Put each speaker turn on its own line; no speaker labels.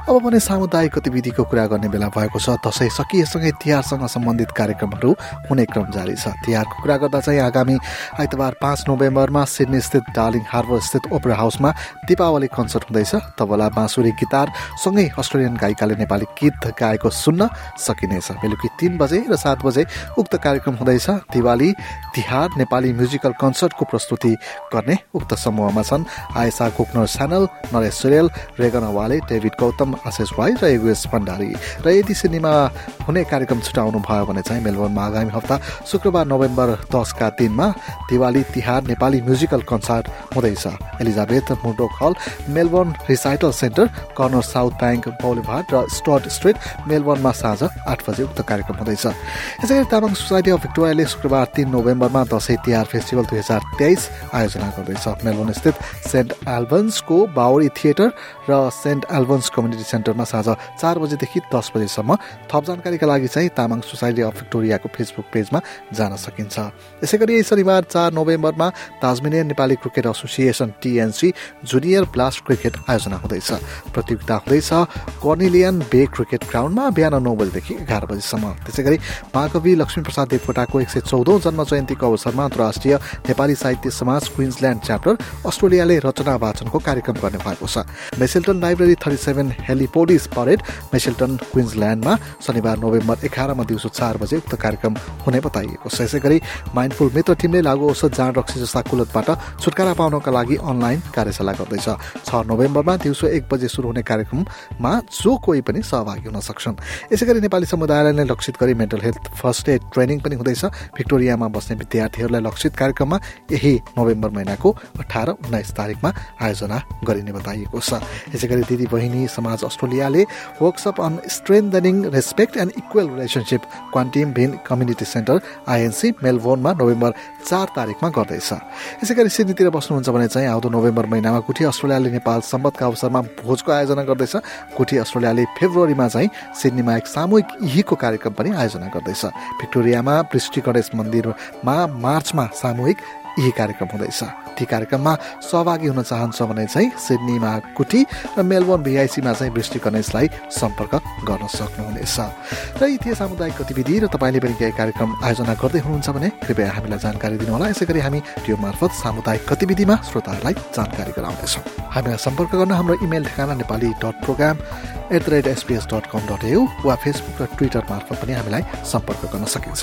अब भने सामुदायिक गतिविधिको कुरा गर्ने बेला भएको छ। दसैँ सकिएसँगै तिहारसँग सम्बन्धित कार्यक्रमहरू हुने क्रम जारी छ। तिहारको कुरा गर्दा चाहिँ आगामी आइतबार पाँच नोभेम्बरमा सिडनी स्थित डार्लिङ हार्बर स्थित ओपरा हाउसमा दीपावली कन्सर्ट हुँदैछ। तबला बाँसुरी गिटार सँगै अस्ट्रेलियन गायिकाले नेपाली गीत गाएको सुन्न सकिनेछ। बेलुकी तिन बजे र सात बजे उक्त कार्यक्रम हुँदैछ। दिवाली तिहार नेपाली म्युजिकल कन्सर्टको प्रस्तुति गर्ने उक्त समूहमा छन्। आयसा कुकनर स्यानल नरेश सुरेल रेगन अवाले डेभिड गौतम आशिष राई र युएस भण्डारी र यदि सिनेमा हुने कार्यक्रम छुटाउनु भयो भने चाहिँ मेलबोर्नमा आगामी हप्ता शुक्रबार नोभेम्बर दसका दिनमा दिवाली तिहार नेपाली म्युजिकल कन्सर्ट हुँदैछ। Elizabeth Murdoch Hall Melbourne Recital Centre corner South Bank Boulevard र स्टट स्ट्रिट मेलबोर्नमा साँझ आठ बजे उक्त कार्यक्रम हुँदैछ। यसै गरी तामाङ सोसाइटी अफ भिक्टोरियाले शुक्रबार तिन नोभेम्बरमा दसैँ तिहार फेस्टिभल दुई हजार तेइस आयोजना गर्दैछ। मेलबोर्न स्थित सेन्ट एल्बन्सको बाउरी थिएटर र सेन्ट एल्बन्स कम्युनिटी सेन्टरमा साँझ चार बजेदेखि दस बजेसम्म थप जानकारीका लागि चाहिँ तामाङ सोसाइटी अफ भिक्टोरियाको फेसबुक पेजमा जान सकिन्छ। यसै गरी शनिबार चार नोभेम्बरमा Tasmanian Nepali cricket association TNC junior blast cricket आयोजना हुँदैछ। प्रतियोगिता हुँदैछ कर्निलियन बे क्रिकेट ग्राउन्डमा बिहान नौ बजेदेखि एघार बजीसम्म। त्यसै गरी महाकवि लक्ष्मी प्रसाद देवकोटाको एक सय चौधौँ जन्म जयन्तीको अवसरमा अन्तर्राष्ट्रिय नेपाली साहित्य समाज क्विन्सल्यान्ड च्याप्टर अस्ट्रेलियाले रचना वाचनको कार्यक्रम गर्ने भएको छ। मेसेल्टन लाइब्रेरी थर्टी सेभेन हेलिपोडिस परेड मेसेल्टन क्विन्सल्यान्डमा शनिबार नोभेम्बर एघारमा दिउँसो चार बजे उक्त कार्यक्रम हुने बताइएको छ। यसै गरी माइन्डफुल मित्र टिमले लागु औषध जाँड रक्सी जस्ता कुलतबाट छुटकारा पाउनका लागि अनलाइन कार्यशाला गर्दैछ। छ नोभेम्बरमा दिउँसो एक बजे सुरु हुने कार्यक्रममा जो कोही पनि सहभागी हुन सक्छन्। यसै गरी नेपाली समुदायलाई नै लक्षित गरी mental health first aid training पनि हुँदैछ। भिक्टोरियामा बस्ने विद्यार्थीहरूलाई लक्षित कार्यक्रममा यही नोभेम्बर महिनाको अठार उन्नाइस तारिकमा आयोजना गरिने बताइएको छ। यसै गरी दिदी बहिनी समाज अस्ट्रेलियाले workshop on strengthening respect and equal relationship क्वान्टिम भिन कम्युनिटी सेन्टर आइएनसी मेलबोर्नमा नोभेम्बर चार तारिकमा गर्दैछ। यसै गरी सिडनीतिर बस्नुहुन्छ भने चाहिँ आउँदो नोभेम्बर महिनामा कुठी अस्ट्रेलियाले नेपाल सम्बन्धका अवसरमा भोजको आयोजना गर्दैछ। कुठी अस्ट्रेलियाले फेब्रुअरीमा चाहिँ सिडनीमा एक सामूहिक यहीको कार्यक्रम पनि आयोजना गर्दैछ। भिक्टोरियामा पृष्टि गणेश मन्दिरमा मार्चमा सामूहिक यही कार्यक्रम हुँदैछ। ती कार्यक्रममा सहभागी हुन चाहन्छ भने चाहिँ सिडनीमा कुटी र मेलबोर्न भिआइसीमा चाहिँ वृष्टि गणेशलाई सम्पर्क गर्न सक्नुहुनेछ। र यी थिए सामुदायिक गतिविधि र तपाईँले पनि केही कार्यक्रम आयोजना गर्दै हुनुहुन्छ भने कृपया हामीलाई जानकारी दिनुहोला। यसै गरी हामी त्यो मार्फत सामुदायिक गतिविधिमा श्रोताहरूलाई जानकारी गराउनेछौँ हामीलाई सम्पर्क गर्न हाम्रो इमेल ठेगाना Nepali dot program at the rate SBS dot com dot AU वा फेसबुक र ट्विटर मार्फत पनि हामीलाई सम्पर्क गर्न सकिन्छ।